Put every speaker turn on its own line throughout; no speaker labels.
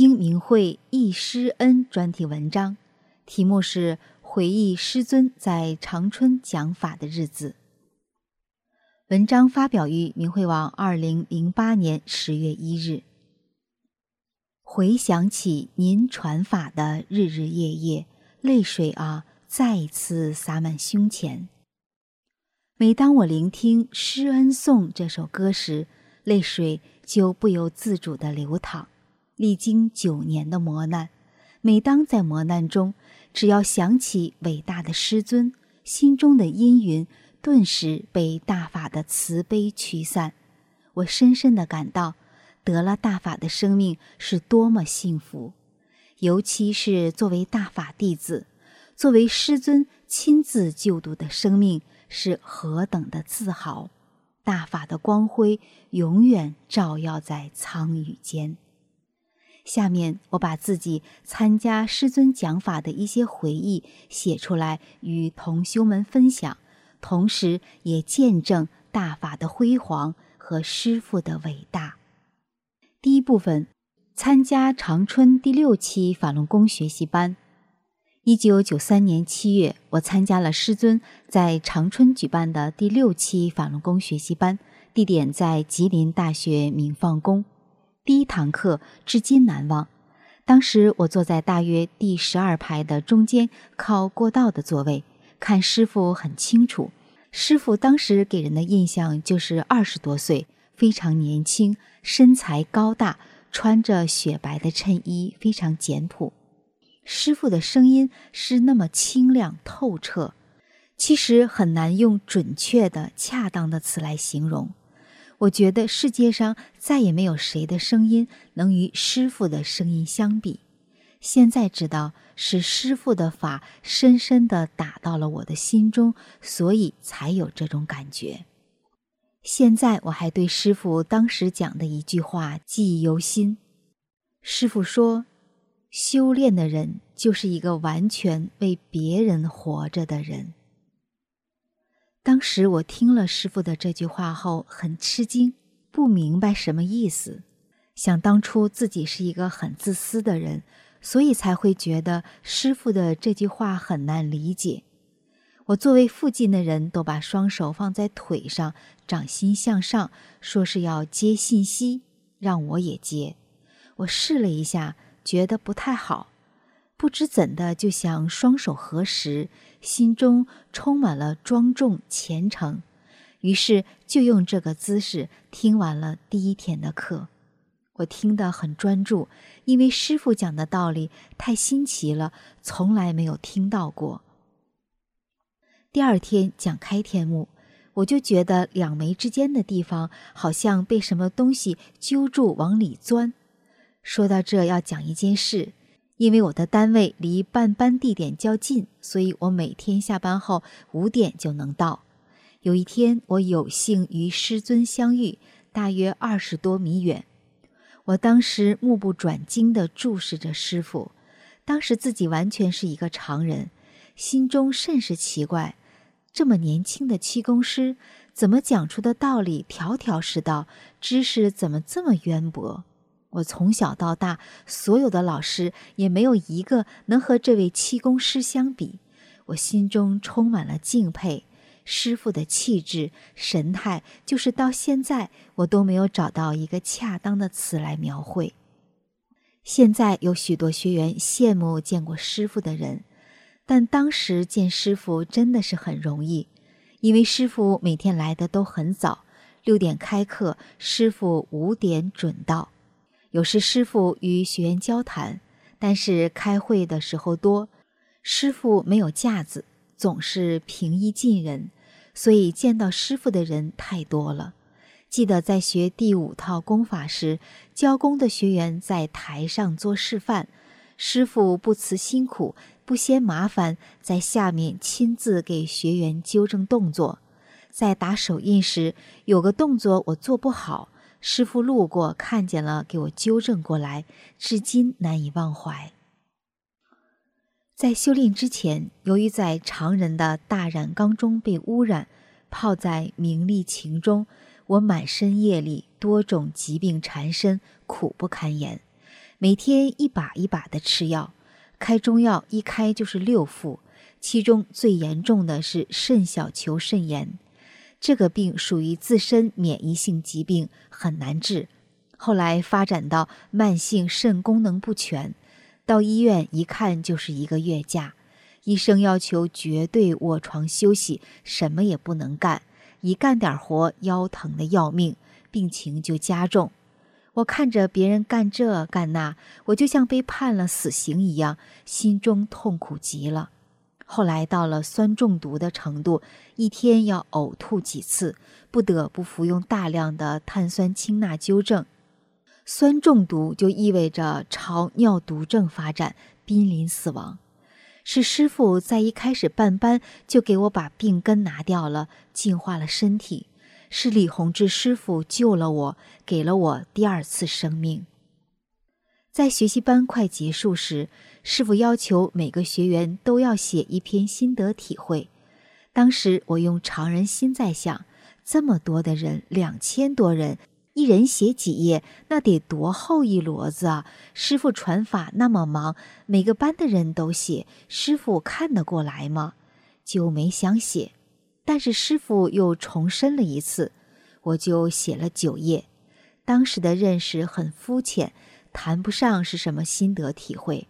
听明慧忆师恩专题文章，题目是《回忆师尊在长春讲法的日子》。文章发表于明慧网，二零零八年十月一日。回想起您传法的日日夜夜，泪水啊，再次洒满胸前。每当我聆听《师恩颂》这首歌时，泪水就不由自主地流淌。历经九年的磨难，每当在磨难中，只要想起伟大的师尊，心中的阴云顿时被大法的慈悲驱散。我深深的感到，得了大法的生命是多么幸福，尤其是作为大法弟子，作为师尊亲自救度的生命是何等的自豪！大法的光辉永远照耀在苍宇间。下面我把自己参加师尊讲法的一些回忆写出来，与同修们分享，同时也见证大法的辉煌和师父的伟大。第一部分，参加长春第六期法轮功学习班。一九九三年七月，我参加了师尊在长春举办的第六期法轮功学习班，地点在吉林大学明放宫。第一堂课至今难忘。当时我坐在大约第十二排的中间，靠过道的座位，看师傅很清楚。师傅当时给人的印象就是二十多岁，非常年轻，身材高大，穿着雪白的衬衣，非常简朴。师傅的声音是那么清亮透彻，其实很难用准确的、恰当的词来形容。我觉得世界上再也没有谁的声音能与师父的声音相比。现在知道是师父的法深深地打到了我的心中，所以才有这种感觉。现在我还对师父当时讲的一句话记忆犹新。师父说：“修炼的人就是一个完全为别人活着的人。”当时我听了师傅的这句话后，很吃惊，不明白什么意思。想当初自己是一个很自私的人，所以才会觉得师傅的这句话很难理解。我作为附近的人都把双手放在腿上，掌心向上，说是要接信息，让我也接。我试了一下，觉得不太好。不知怎的，就想双手合十，心中充满了庄重虔诚，于是就用这个姿势听完了第一天的课。我听得很专注，因为师傅讲的道理太新奇了，从来没有听到过。第二天讲开天目，我就觉得两眉之间的地方好像被什么东西揪住，往里钻。说到这，要讲一件事。因为我的单位离办班地点较近，所以我每天下班后五点就能到。有一天，我有幸与师尊相遇，大约二十多米远。我当时目不转睛地注视着师傅，当时自己完全是一个常人，心中甚是奇怪：这么年轻的气功师，怎么讲出的道理条条是道，知识怎么这么渊博？我从小到大，所有的老师也没有一个能和这位气功师相比。我心中充满了敬佩，师傅的气质、神态，就是到现在我都没有找到一个恰当的词来描绘。现在有许多学员羡慕见过师傅的人，但当时见师傅真的是很容易，因为师傅每天来的都很早，六点开课，师傅五点准到。有时师傅与学员交谈，但是开会的时候多，师傅没有架子，总是平易近人，所以见到师傅的人太多了。记得在学第五套功法时，教功的学员在台上做示范，师傅不辞辛苦，不嫌麻烦，在下面亲自给学员纠正动作。在打手印时，有个动作我做不好，师傅路过看见了，给我纠正过来，至今难以忘怀。在修炼之前，由于在常人的大染缸中被污染，泡在名利情中。我满身业力，多种疾病缠身，苦不堪言。每天一把一把的吃药，开中药一开就是六副，其中最严重的是肾小球肾炎。这个病属于自身免疫性疾病，很难治。后来发展到慢性肾功能不全，到医院一看就是一个月假，医生要求绝对卧床休息，什么也不能干。一干点活，腰疼的要命，病情就加重。我看着别人干这干那，我就像被判了死刑一样，心中痛苦极了。后来到了酸中毒的程度，一天要呕吐几次，不得不服用大量的碳酸氢钠纠正。酸中毒就意味着朝尿毒症发展，濒临死亡。是师傅在一开始办班就给我把病根拿掉了，净化了身体。是李洪志师傅救了我，给了我第二次生命。在学习班快结束时，师傅要求每个学员都要写一篇心得体会。当时我用常人心在想，这么多的人，两千多人。一人写几页，那得多厚一摞子啊！师傅传法那么忙，每个班的人都写，师傅看得过来吗？就没想写，但是师傅又重申了一次，我就写了九页。当时的认识很肤浅，谈不上是什么心得体会。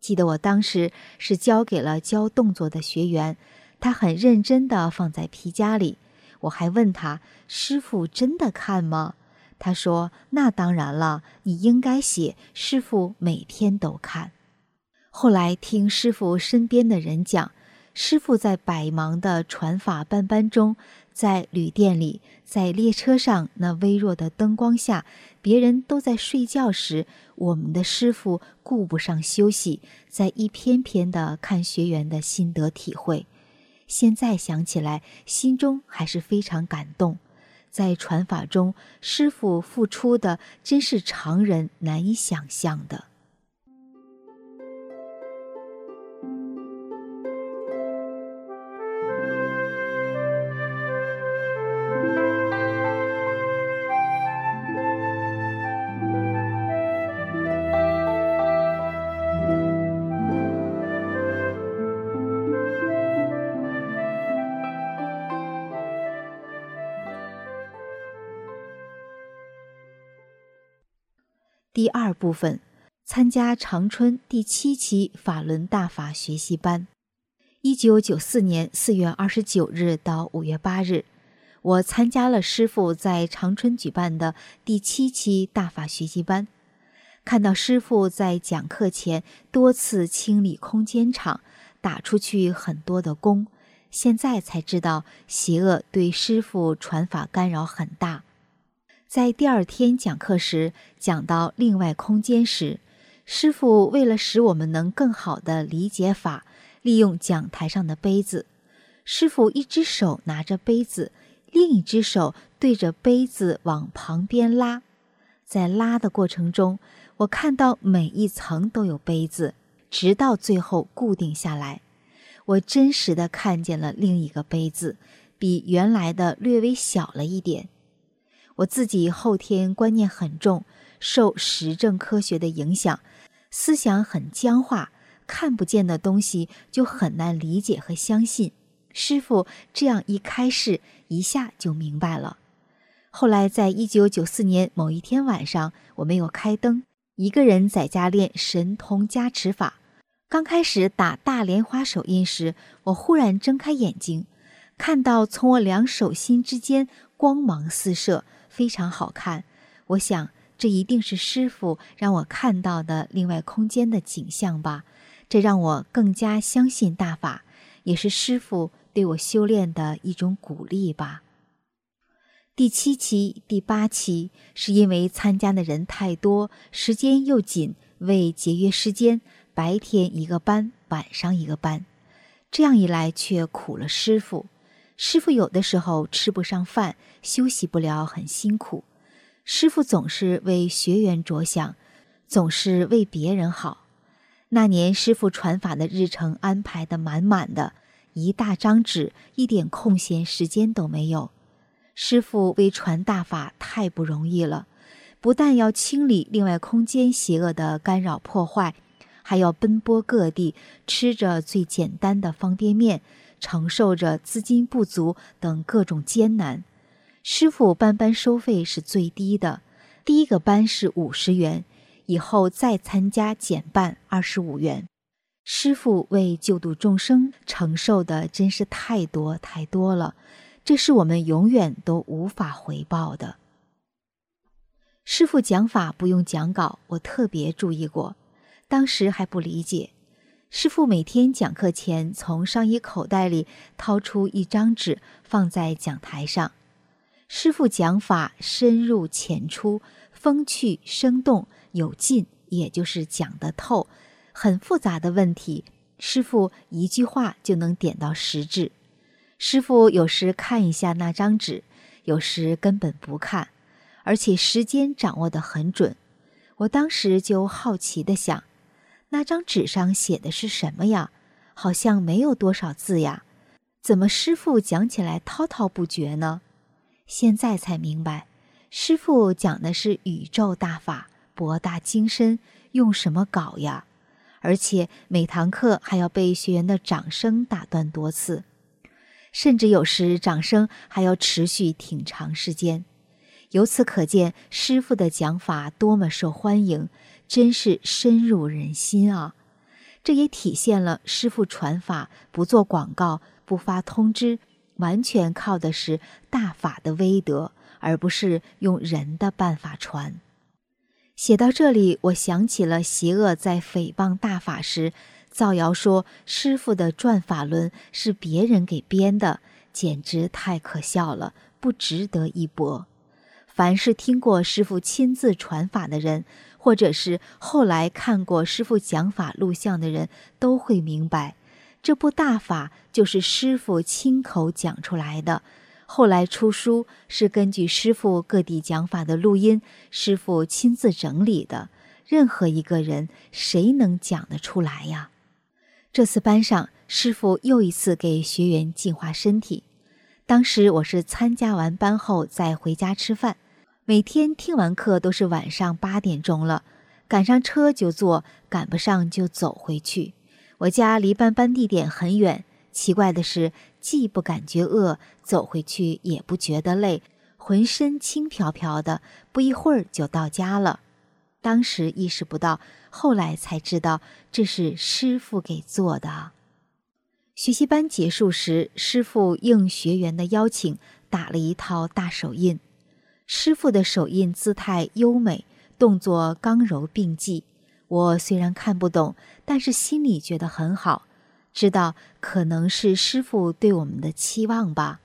记得我当时是交给了教动作的学员，他很认真地放在皮夹里。我还问他：“师傅真的看吗？”他说：“那当然了，你应该写。师傅每天都看。后来听师傅身边的人讲，师傅在百忙的传法班班中，在旅店里，在列车上那微弱的灯光下，别人都在睡觉时，我们的师傅顾不上休息，在一篇篇的看学员的心得体会。现在想起来，心中还是非常感动。”在传法中，师傅付出的真是常人难以想象的。部分，参加长春第七期法轮大法学习班。一九九四年四月二十九日到五月八日，我参加了师傅在长春举办的第七期大法学习班。看到师傅在讲课前多次清理空间场，打出去很多的功，现在才知道邪恶对师傅传法干扰很大。在第二天讲课时，讲到另外空间时，师傅为了使我们能更好的理解法，利用讲台上的杯子。师傅一只手拿着杯子，另一只手对着杯子往旁边拉。在拉的过程中，我看到每一层都有杯子，直到最后固定下来。我真实的看见了另一个杯子，比原来的略微小了一点。我自己后天观念很重，受实证科学的影响，思想很僵化，看不见的东西就很难理解和相信。师傅这样一开示，一下就明白了。后来，在一九九四年某一天晚上，我没有开灯，一个人在家练神通加持法。刚开始打大莲花手印时，我忽然睁开眼睛，看到从我两手心之间光芒四射。非常好看，我想这一定是师傅让我看到的另外空间的景象吧。这让我更加相信大法，也是师傅对我修炼的一种鼓励吧。第七期、第八期是因为参加的人太多，时间又紧，为节约时间，白天一个班，晚上一个班。这样一来，却苦了师傅。师傅有的时候吃不上饭，休息不了，很辛苦。师傅总是为学员着想，总是为别人好。那年师傅传法的日程安排的满满的，一大张纸，一点空闲时间都没有。师傅为传大法太不容易了，不但要清理另外空间邪恶的干扰破坏，还要奔波各地，吃着最简单的方便面。承受着资金不足等各种艰难，师傅班班收费是最低的，第一个班是五十元，以后再参加减半二十五元。师傅为救度众生承受的真是太多太多了，这是我们永远都无法回报的。师傅讲法不用讲稿，我特别注意过，当时还不理解。师傅每天讲课前，从上衣口袋里掏出一张纸，放在讲台上。师傅讲法深入浅出，风趣生动，有劲，也就是讲得透。很复杂的问题，师傅一句话就能点到实质。师傅有时看一下那张纸，有时根本不看，而且时间掌握得很准。我当时就好奇地想。那张纸上写的是什么呀？好像没有多少字呀，怎么师傅讲起来滔滔不绝呢？现在才明白，师傅讲的是宇宙大法，博大精深，用什么搞呀？而且每堂课还要被学员的掌声打断多次，甚至有时掌声还要持续挺长时间。由此可见，师傅的讲法多么受欢迎。真是深入人心啊！这也体现了师傅传法不做广告、不发通知，完全靠的是大法的威德，而不是用人的办法传。写到这里，我想起了邪恶在诽谤大法时，造谣说师傅的转法轮是别人给编的，简直太可笑了，不值得一驳。凡是听过师傅亲自传法的人，或者是后来看过师傅讲法录像的人，都会明白，这部大法就是师傅亲口讲出来的。后来出书是根据师傅各地讲法的录音，师傅亲自整理的。任何一个人，谁能讲得出来呀？这次班上，师傅又一次给学员净化身体。当时我是参加完班后再回家吃饭。每天听完课都是晚上八点钟了，赶上车就坐，赶不上就走回去。我家离班班地点很远，奇怪的是，既不感觉饿，走回去也不觉得累，浑身轻飘飘的，不一会儿就到家了。当时意识不到，后来才知道这是师傅给做的。学习班结束时，师傅应学员的邀请，打了一套大手印。师傅的手印姿态优美，动作刚柔并济。我虽然看不懂，但是心里觉得很好，知道可能是师傅对我们的期望吧。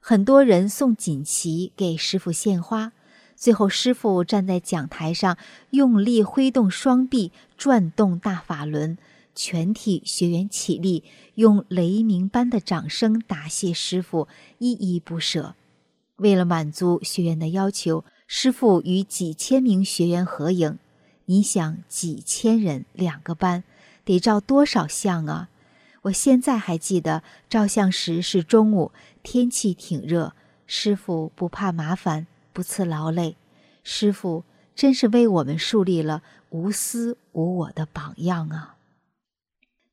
很多人送锦旗给师傅献花，最后师傅站在讲台上，用力挥动双臂，转动大法轮，全体学员起立，用雷鸣般的掌声答谢师傅，依依不舍。为了满足学员的要求，师傅与几千名学员合影。你想，几千人两个班，得照多少相啊？我现在还记得，照相时是中午，天气挺热。师傅不怕麻烦，不辞劳累。师傅真是为我们树立了无私无我的榜样啊！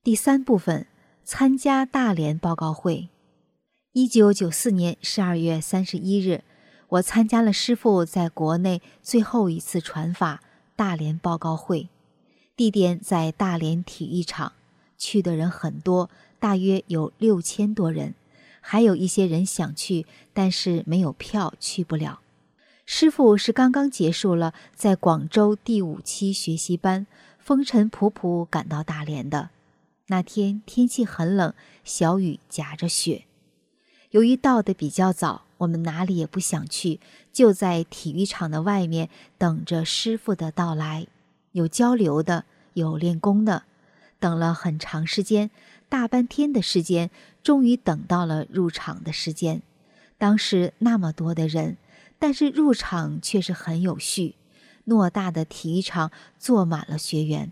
第三部分，参加大连报告会。一九九四年十二月三十一日，我参加了师傅在国内最后一次传法大连报告会，地点在大连体育场，去的人很多，大约有六千多人，还有一些人想去，但是没有票去不了。师傅是刚刚结束了在广州第五期学习班，风尘仆仆赶到大连的。那天天气很冷，小雨夹着雪。由于到的比较早，我们哪里也不想去，就在体育场的外面等着师傅的到来。有交流的，有练功的，等了很长时间，大半天的时间，终于等到了入场的时间。当时那么多的人，但是入场却是很有序，偌大的体育场坐满了学员。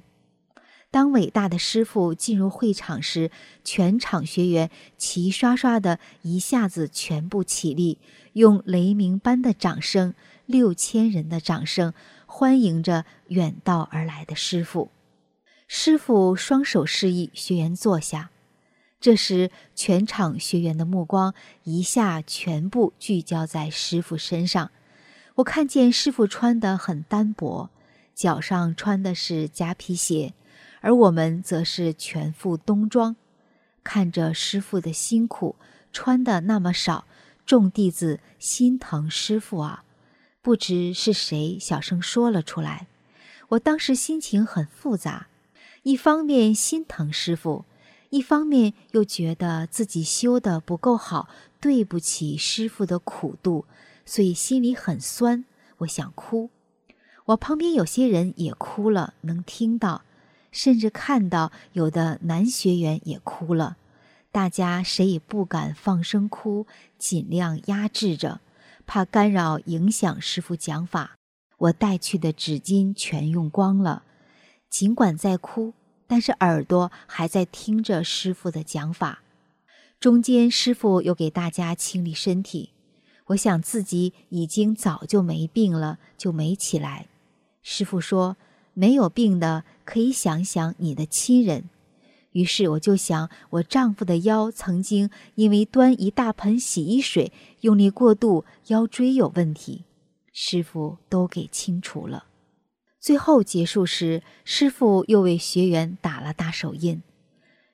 当伟大的师傅进入会场时，全场学员齐刷刷的一下子全部起立，用雷鸣般的掌声，六千人的掌声，欢迎着远道而来的师傅。师傅双手示意学员坐下。这时，全场学员的目光一下全部聚焦在师傅身上。我看见师傅穿得很单薄，脚上穿的是夹皮鞋。而我们则是全副冬装，看着师傅的辛苦，穿的那么少，众弟子心疼师傅啊！不知是谁小声说了出来。我当时心情很复杂，一方面心疼师傅，一方面又觉得自己修的不够好，对不起师傅的苦度，所以心里很酸。我想哭，我旁边有些人也哭了，能听到。甚至看到有的男学员也哭了，大家谁也不敢放声哭，尽量压制着，怕干扰影响师傅讲法。我带去的纸巾全用光了，尽管在哭，但是耳朵还在听着师傅的讲法。中间师傅又给大家清理身体，我想自己已经早就没病了，就没起来。师傅说。没有病的，可以想想你的亲人。于是我就想，我丈夫的腰曾经因为端一大盆洗衣水用力过度，腰椎有问题。师傅都给清除了。最后结束时，师傅又为学员打了大手印。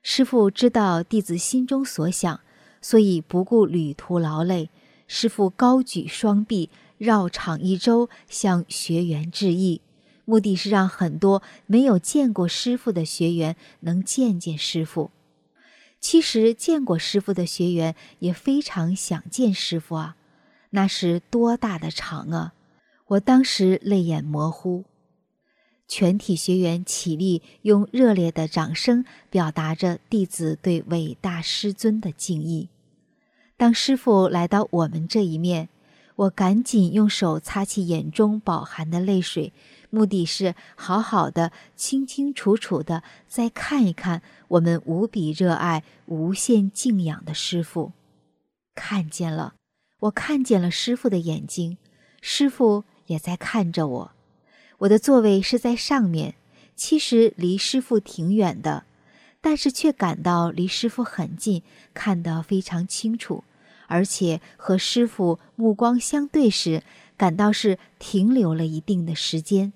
师傅知道弟子心中所想，所以不顾旅途劳累，师傅高举双臂绕场一周，向学员致意。目的是让很多没有见过师傅的学员能见见师傅。其实见过师傅的学员也非常想见师傅啊，那是多大的场啊！我当时泪眼模糊。全体学员起立，用热烈的掌声表达着弟子对伟大师尊的敬意。当师傅来到我们这一面，我赶紧用手擦去眼中饱含的泪水。目的是好好的、清清楚楚的再看一看我们无比热爱、无限敬仰的师傅。看见了，我看见了师傅的眼睛，师傅也在看着我。我的座位是在上面，其实离师傅挺远的，但是却感到离师傅很近，看得非常清楚，而且和师傅目光相对时，感到是停留了一定的时间。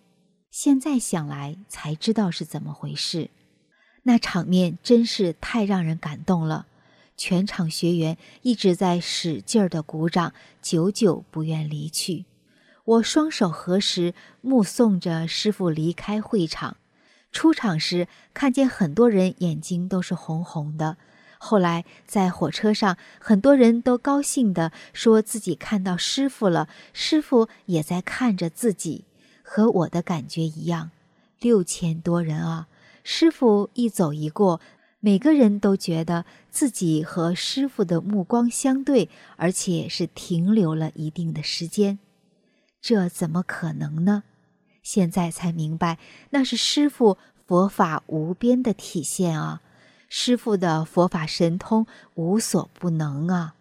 现在想来才知道是怎么回事，那场面真是太让人感动了。全场学员一直在使劲儿的鼓掌，久久不愿离去。我双手合十，目送着师傅离开会场。出场时看见很多人眼睛都是红红的。后来在火车上，很多人都高兴地说自己看到师傅了，师傅也在看着自己。和我的感觉一样，六千多人啊！师傅一走一过，每个人都觉得自己和师傅的目光相对，而且是停留了一定的时间。这怎么可能呢？现在才明白，那是师傅佛法无边的体现啊！师傅的佛法神通无所不能啊！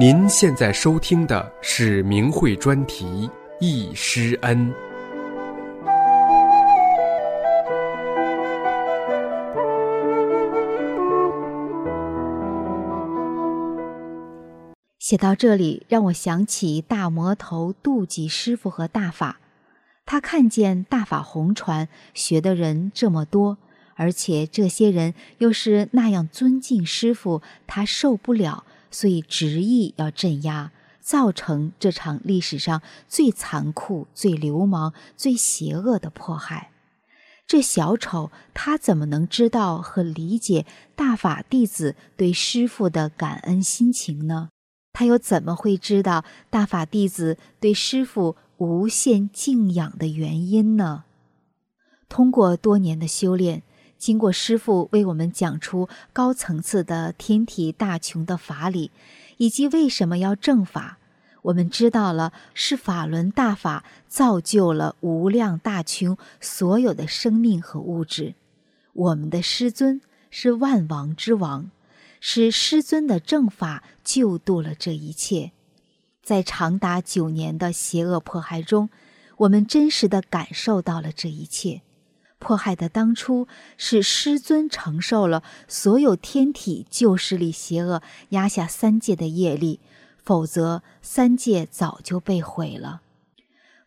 您现在收听的是明慧专题《易师恩》。
写到这里，让我想起大魔头妒忌师傅和大法。他看见大法红传学的人这么多，而且这些人又是那样尊敬师傅，他受不了。所以执意要镇压，造成这场历史上最残酷、最流氓、最邪恶的迫害。这小丑他怎么能知道和理解大法弟子对师傅的感恩心情呢？他又怎么会知道大法弟子对师傅无限敬仰的原因呢？通过多年的修炼，经过师傅为我们讲出高层次的天体大穷的法理，以及为什么要正法。我们知道了，是法轮大法造就了无量大穷所有的生命和物质。我们的师尊是万王之王，是师尊的正法救度了这一切。在长达九年的邪恶迫害中，我们真实的感受到了这一切。迫害的当初，是师尊承受了所有天体旧势力邪恶压下三界的业力。否则，三界早就被毁了。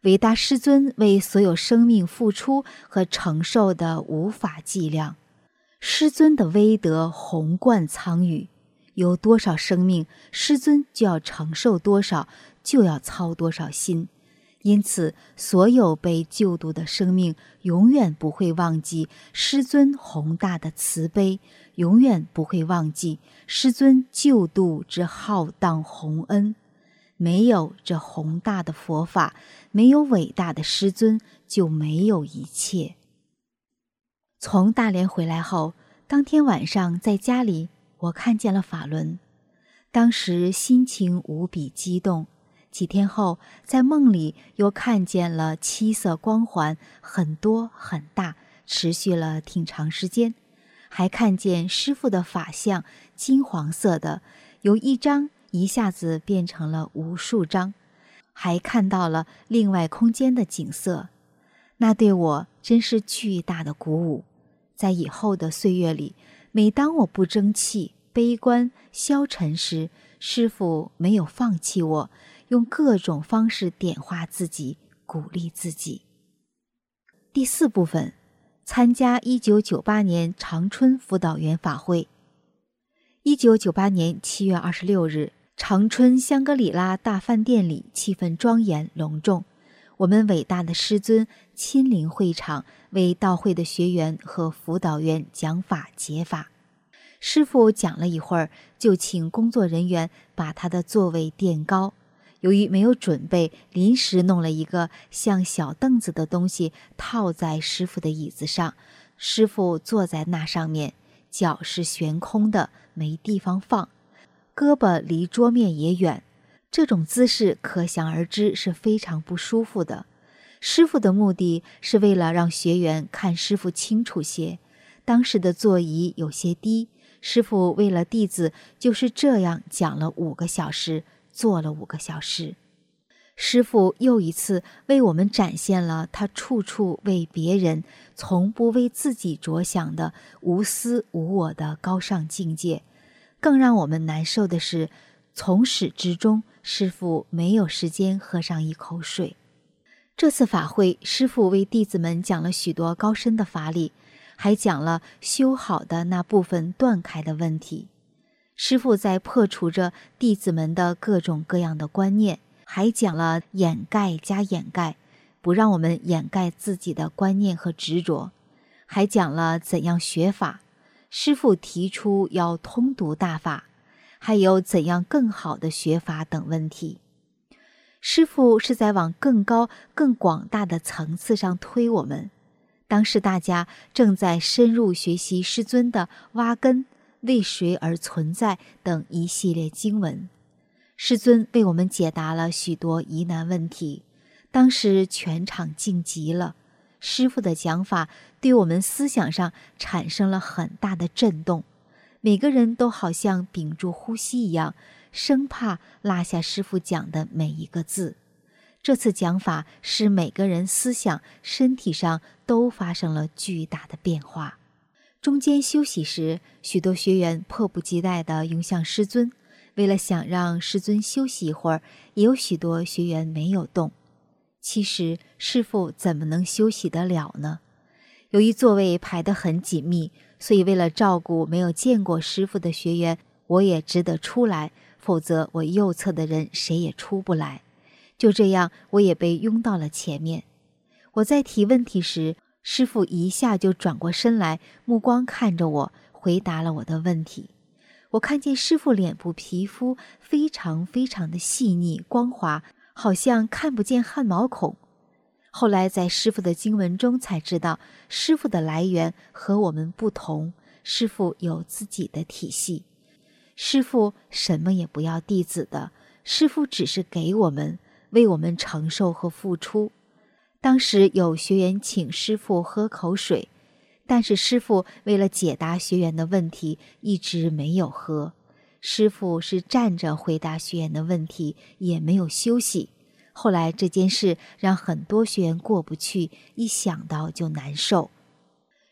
伟大师尊为所有生命付出和承受的无法计量，师尊的威德宏贯苍宇，有多少生命，师尊就要承受多少，就要操多少心。因此，所有被救度的生命永远不会忘记师尊宏大的慈悲，永远不会忘记师尊救度之浩荡宏恩。没有这宏大的佛法，没有伟大的师尊，就没有一切。从大连回来后，当天晚上在家里，我看见了法轮，当时心情无比激动。几天后，在梦里又看见了七色光环，很多很大，持续了挺长时间。还看见师傅的法相，金黄色的，由一张一下子变成了无数张。还看到了另外空间的景色，那对我真是巨大的鼓舞。在以后的岁月里，每当我不争气、悲观、消沉时，师傅没有放弃我。用各种方式点化自己，鼓励自己。第四部分，参加一九九八年长春辅导员法会。一九九八年七月二十六日，长春香格里拉大饭店里气氛庄严隆重。我们伟大的师尊亲临会场，为到会的学员和辅导员讲法解法。师傅讲了一会儿，就请工作人员把他的座位垫高。由于没有准备，临时弄了一个像小凳子的东西套在师傅的椅子上，师傅坐在那上面，脚是悬空的，没地方放，胳膊离桌面也远，这种姿势可想而知是非常不舒服的。师傅的目的是为了让学员看师傅清楚些。当时的座椅有些低，师傅为了弟子就是这样讲了五个小时。做了五个小时，师傅又一次为我们展现了他处处为别人、从不为自己着想的无私无我的高尚境界。更让我们难受的是，从始至终，师傅没有时间喝上一口水。这次法会，师傅为弟子们讲了许多高深的法理，还讲了修好的那部分断开的问题。师傅在破除着弟子们的各种各样的观念，还讲了掩盖加掩盖，不让我们掩盖自己的观念和执着，还讲了怎样学法。师傅提出要通读大法，还有怎样更好的学法等问题。师傅是在往更高、更广大的层次上推我们。当时大家正在深入学习师尊的挖根。为谁而存在等一系列经文，师尊为我们解答了许多疑难问题。当时全场静极了，师傅的讲法对我们思想上产生了很大的震动，每个人都好像屏住呼吸一样，生怕落下师傅讲的每一个字。这次讲法使每个人思想、身体上都发生了巨大的变化。中间休息时，许多学员迫不及待地涌向师尊。为了想让师尊休息一会儿，也有许多学员没有动。其实师傅怎么能休息得了呢？由于座位排得很紧密，所以为了照顾没有见过师傅的学员，我也只得出来，否则我右侧的人谁也出不来。就这样，我也被拥到了前面。我在提问题时，师傅一下就转过身来，目光看着我，回答了我的问题。我看见师傅脸部皮肤非常非常的细腻光滑，好像看不见汗毛孔。后来在师傅的经文中才知道，师傅的来源和我们不同，师傅有自己的体系。师傅什么也不要弟子的，师傅只是给我们，为我们承受和付出。当时有学员请师傅喝口水，但是师傅为了解答学员的问题，一直没有喝。师傅是站着回答学员的问题，也没有休息。后来这件事让很多学员过不去，一想到就难受。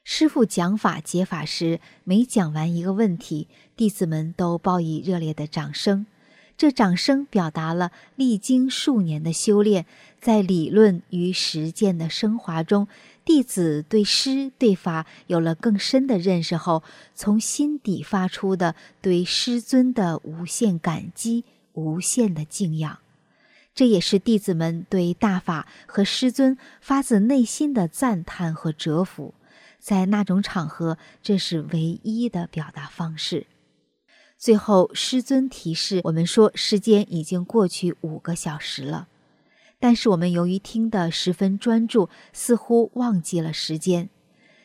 师傅讲法解法时，每讲完一个问题，弟子们都报以热烈的掌声。这掌声表达了历经数年的修炼，在理论与实践的升华中，弟子对师对法有了更深的认识后，从心底发出的对师尊的无限感激、无限的敬仰。这也是弟子们对大法和师尊发自内心的赞叹和折服。在那种场合，这是唯一的表达方式。最后，师尊提示我们说，时间已经过去五个小时了，但是我们由于听得十分专注，似乎忘记了时间。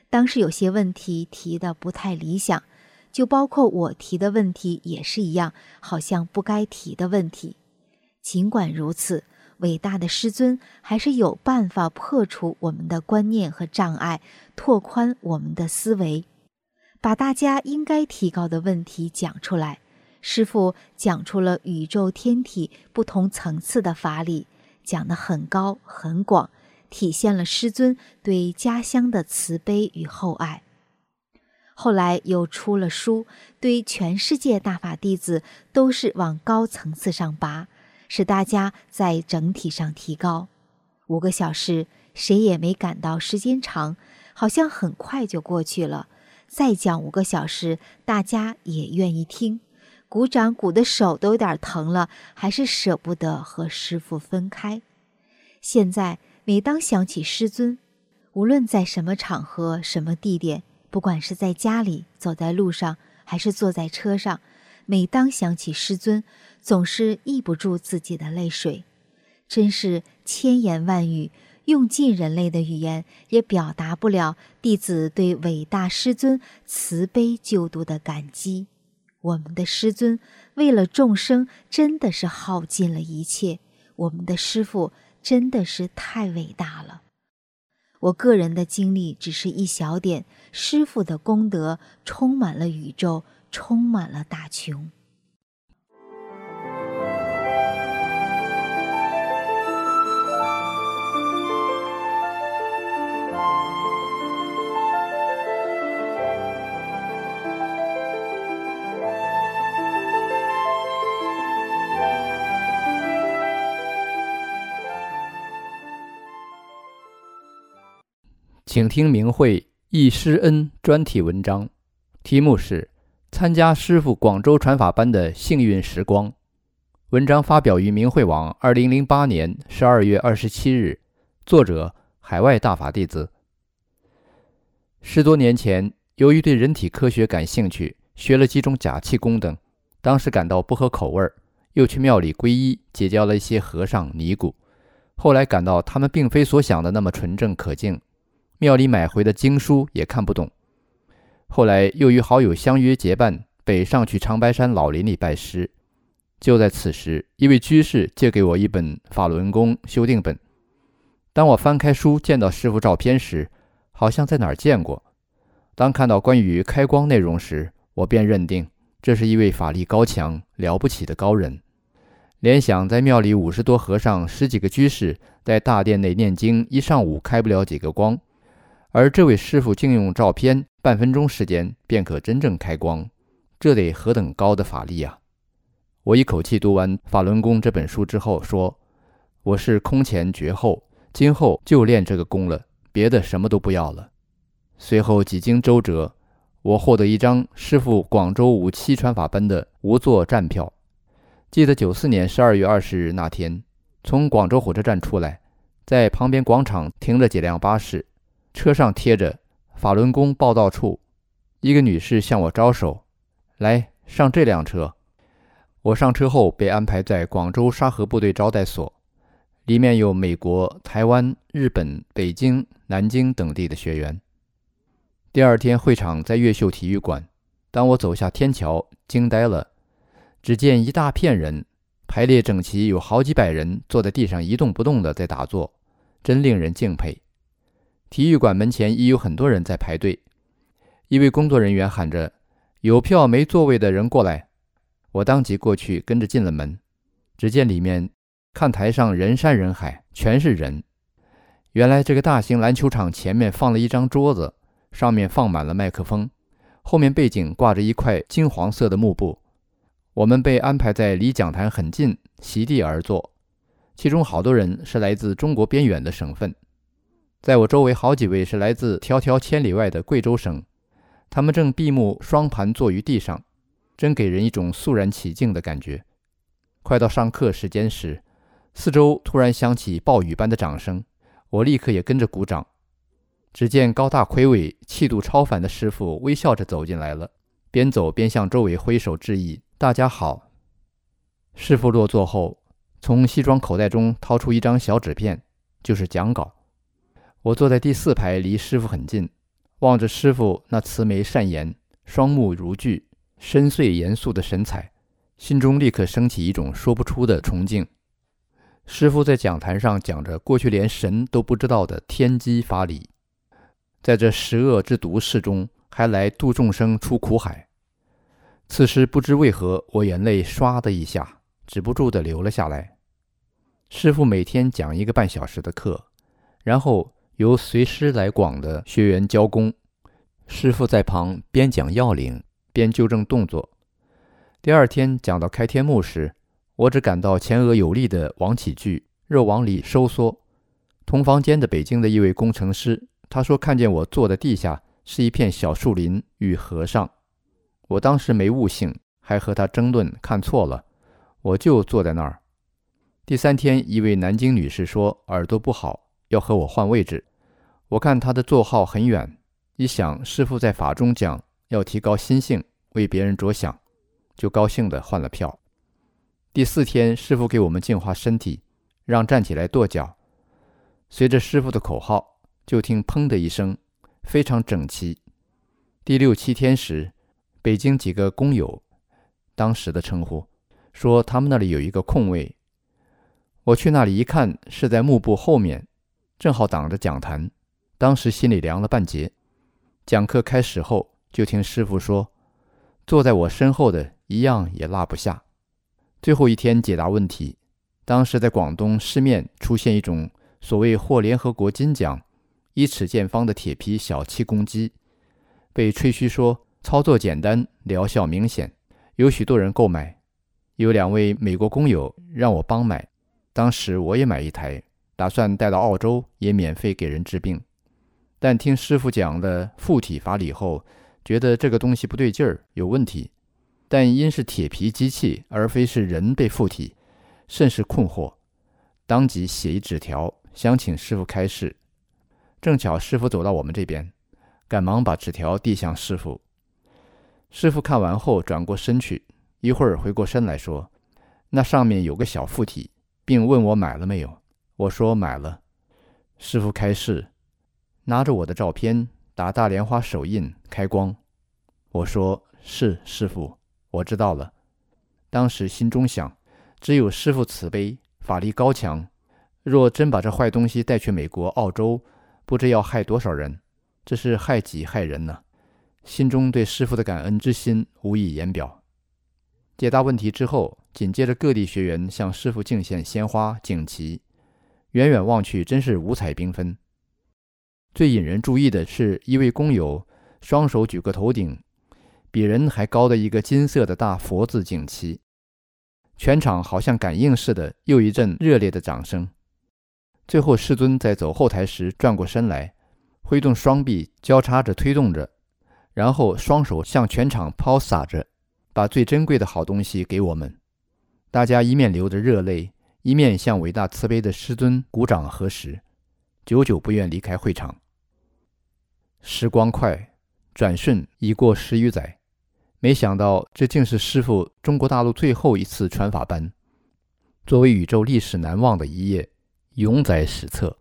当时有些问题提的不太理想，就包括我提的问题也是一样，好像不该提的问题。尽管如此，伟大的师尊还是有办法破除我们的观念和障碍，拓宽我们的思维。把大家应该提高的问题讲出来，师傅讲出了宇宙天体不同层次的法理，讲得很高很广，体现了师尊对家乡的慈悲与厚爱。后来又出了书，对全世界大法弟子都是往高层次上拔，使大家在整体上提高。五个小时，谁也没感到时间长，好像很快就过去了。再讲五个小时，大家也愿意听，鼓掌鼓的手都有点疼了，还是舍不得和师傅分开。现在每当想起师尊，无论在什么场合、什么地点，不管是在家里、走在路上，还是坐在车上，每当想起师尊，总是抑不住自己的泪水，真是千言万语。用尽人类的语言，也表达不了弟子对伟大师尊慈悲救度的感激。我们的师尊为了众生，真的是耗尽了一切。我们的师父真的是太伟大了。我个人的经历只是一小点，师父的功德充满了宇宙，充满了大穷。
请听明慧忆师恩专题文章，题目是《参加师傅广州传法班的幸运时光》。文章发表于明慧网，二零零八年十二月二十七日。作者：海外大法弟子。十多年前，由于对人体科学感兴趣，学了几种假气功等，当时感到不合口味，又去庙里皈依，结交了一些和尚尼姑。后来感到他们并非所想的那么纯正可敬。庙里买回的经书也看不懂，后来又与好友相约结伴北上去长白山老林里拜师。就在此时，一位居士借给我一本法轮功修订本。当我翻开书，见到师傅照片时，好像在哪儿见过。当看到关于开光内容时，我便认定这是一位法力高强、了不起的高人。联想在庙里五十多和尚、十几个居士在大殿内念经，一上午开不了几个光。而这位师傅竟用照片半分钟时间便可真正开光，这得何等高的法力啊！我一口气读完《法轮功》这本书之后说：“我是空前绝后，今后就练这个功了，别的什么都不要了。”随后几经周折，我获得一张师傅广州五七传法班的无座站票。记得九四年十二月二十日那天，从广州火车站出来，在旁边广场停了几辆巴士，车上贴着“法轮功报道处”。一个女士向我招手，来上这辆车。我上车后被安排在广州沙河部队招待所，里面有美国、台湾、日本、北京、南京等地的学员。第二天会场在越秀体育馆。当我走下天桥，惊呆了，只见一大片人排列整齐，有好几百人坐在地上一动不动的在打坐，真令人敬佩。体育馆门前已有很多人在排队，一位工作人员喊着：“有票没座位的人过来。”我当即过去，跟着进了门。只见里面看台上人山人海，全是人。原来这个大型篮球场前面放了一张桌子，上面放满了麦克风，后面背景挂着一块金黄色的幕布。我们被安排在离讲坛很近、席地而坐，其中好多人是来自中国边远的省份。在我周围好几位是来自迢迢千里外的贵州省，他们正闭目双盘坐于地上。真给人一种肃然起敬的感觉。快到上课时间时，四周突然响起暴雨般的掌声，我立刻也跟着鼓掌。只见高大魁伟、气度超凡的师傅微笑着走进来了，边走边向周围挥手致意：“大家好。”师傅落座后，从西装口袋中掏出一张小纸片，就是讲稿。我坐在第四排，离师傅很近，望着师傅那慈眉善眼、双目如炬。深邃严肃的神采，心中立刻升起一种说不出的崇敬。师傅在讲坛上讲着过去连神都不知道的天机法理，在这十恶之毒世中，还来度众生出苦海。此时不知为何，我眼泪唰的一下止不住的流了下来。师傅每天讲一个半小时的课，然后由随师来广的学员教功，师傅在旁边讲要领。边纠正动作。第二天讲到开天幕时，我只感到前额有力的往起聚，肉往里收缩。同房间的北京的一位工程师，他说看见我坐的地下是一片小树林与和尚。我当时没悟性，还和他争论，看错了，我就坐在那儿。第三天，一位南京女士说耳朵不好，要和我换位置。我看他的座号很远，一想师傅在法中讲。要提高心性，为别人着想，就高兴地换了票。第四天，师傅给我们净化身体，让站起来跺脚。随着师傅的口号，就听“砰”的一声，非常整齐。第六七天时，北京几个工友，当时的称呼，说他们那里有一个空位。我去那里一看，是在幕布后面，正好挡着讲坛。当时心里凉了半截。讲课开始后。就听师傅说，坐在我身后的一样也落不下。最后一天解答问题，当时在广东市面出现一种所谓获联合国金奖、一尺见方的铁皮小气功机，被吹嘘说操作简单、疗效明显，有许多人购买。有两位美国工友让我帮买，当时我也买一台，打算带到澳洲也免费给人治病。但听师傅讲了附体法理后，觉得这个东西不对劲儿，有问题，但因是铁皮机器，而非是人被附体，甚是困惑。当即写一纸条，想请师傅开示。正巧师傅走到我们这边，赶忙把纸条递向师傅。师傅看完后，转过身去，一会儿回过身来说：“那上面有个小附体，并问我买了没有。”我说：“买了。”师傅开示，拿着我的照片。打大莲花手印开光，我说是师傅，我知道了。当时心中想，只有师傅慈悲，法力高强。若真把这坏东西带去美国、澳洲，不知要害多少人，这是害己害人呢。心中对师傅的感恩之心无以言表。解答问题之后，紧接着各地学员向师傅敬献鲜花、锦旗，远远望去，真是五彩缤纷。最引人注意的是，一位工友双手举过头顶，比人还高的一个金色的大佛字锦旗。全场好像感应似的，又一阵热烈的掌声。最后，师尊在走后台时转过身来，挥动双臂交叉着推动着，然后双手向全场抛洒着，把最珍贵的好东西给我们。大家一面流着热泪，一面向伟大慈悲的师尊鼓掌合十，久久不愿离开会场。时光快，转瞬已过十余载，没想到这竟是师父中国大陆最后一次传法班。作为宇宙历史难忘的一页，永载史册。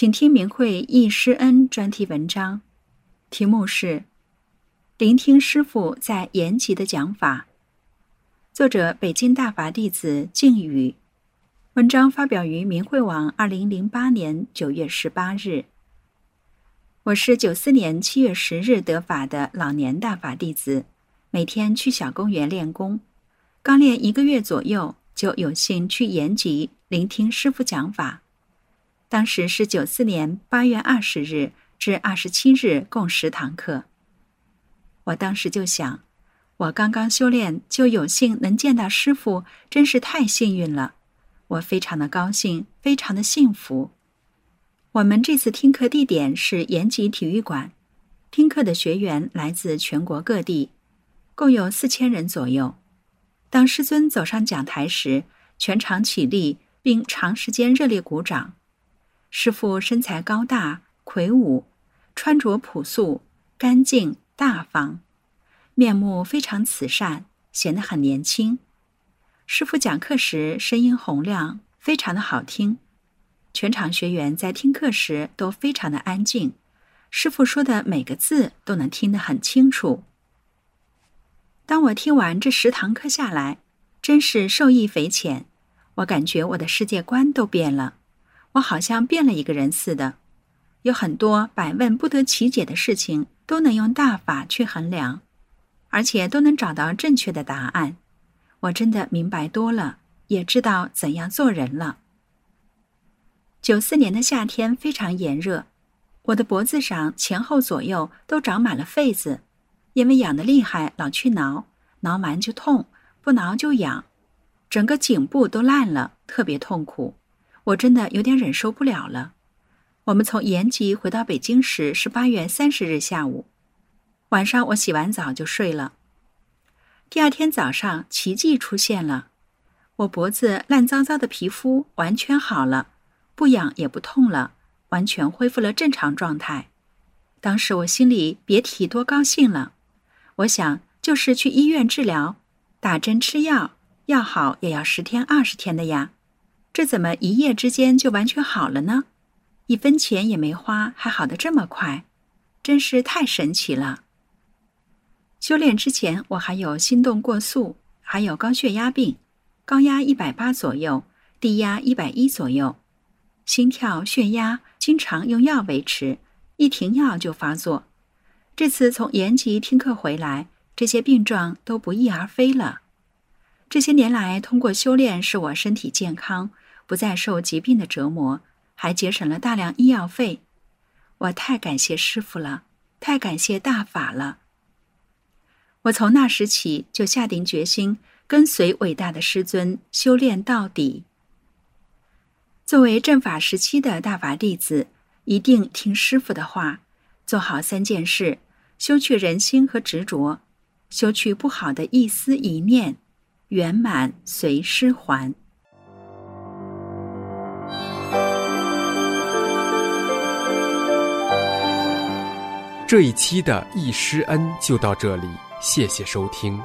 请听明慧忆师恩专题文章，题目是《聆听师父在延吉的讲法》，作者北京大法弟子静宇，文章发表于明慧网，二零零八年九月十八日。我是九四年七月十日得法的老年大法弟子，每天去小公园练功，刚练一个月左右，就有幸去延吉聆听师父讲法。当时是九四年八月二十日至二十七日，共十堂课。我当时就想，我刚刚修炼，就有幸能见到师傅，真是太幸运了。我非常的高兴，非常的幸福。我们这次听课地点是延吉体育馆，听课的学员来自全国各地，共有四千人左右。当师尊走上讲台时，全场起立，并长时间热烈鼓掌。师傅身材高大魁梧，穿着朴素干净大方，面目非常慈善，显得很年轻。师傅讲课时声音洪亮，非常的好听。全场学员在听课时都非常的安静，师傅说的每个字都能听得很清楚。当我听完这十堂课下来，真是受益匪浅，我感觉我的世界观都变了。我好像变了一个人似的，有很多百问不得其解的事情都能用大法去衡量，而且都能找到正确的答案。我真的明白多了，也知道怎样做人了。九四年的夏天非常炎热，我的脖子上前后左右都长满了痱子，因为痒得厉害，老去挠，挠完就痛，不挠就痒，整个颈部都烂了，特别痛苦。我真的有点忍受不了了。我们从延吉回到北京时是八月三十日下午，晚上我洗完澡就睡了。第二天早上，奇迹出现了，我脖子烂糟糟的皮肤完全好了，不痒也不痛了，完全恢复了正常状态。当时我心里别提多高兴了。我想，就是去医院治疗，打针吃药，药好也要十天二十天的呀。这怎么一夜之间就完全好了呢？一分钱也没花，还好的这么快，真是太神奇了。修炼之前，我还有心动过速，还有高血压病，高压一百八左右，低压一百一左右，心跳、血压经常用药维持，一停药就发作。这次从延吉听课回来，这些病状都不翼而飞了。这些年来，通过修炼，使我身体健康。不再受疾病的折磨，还节省了大量医药费。我太感谢师傅了，太感谢大法了。我从那时起就下定决心跟随伟大的师尊修炼到底。作为正法时期的大法弟子，一定听师傅的话，做好三件事：修去人心和执着，修去不好的一思一念，圆满随师还。
这一期的易师恩就到这里，谢谢收听。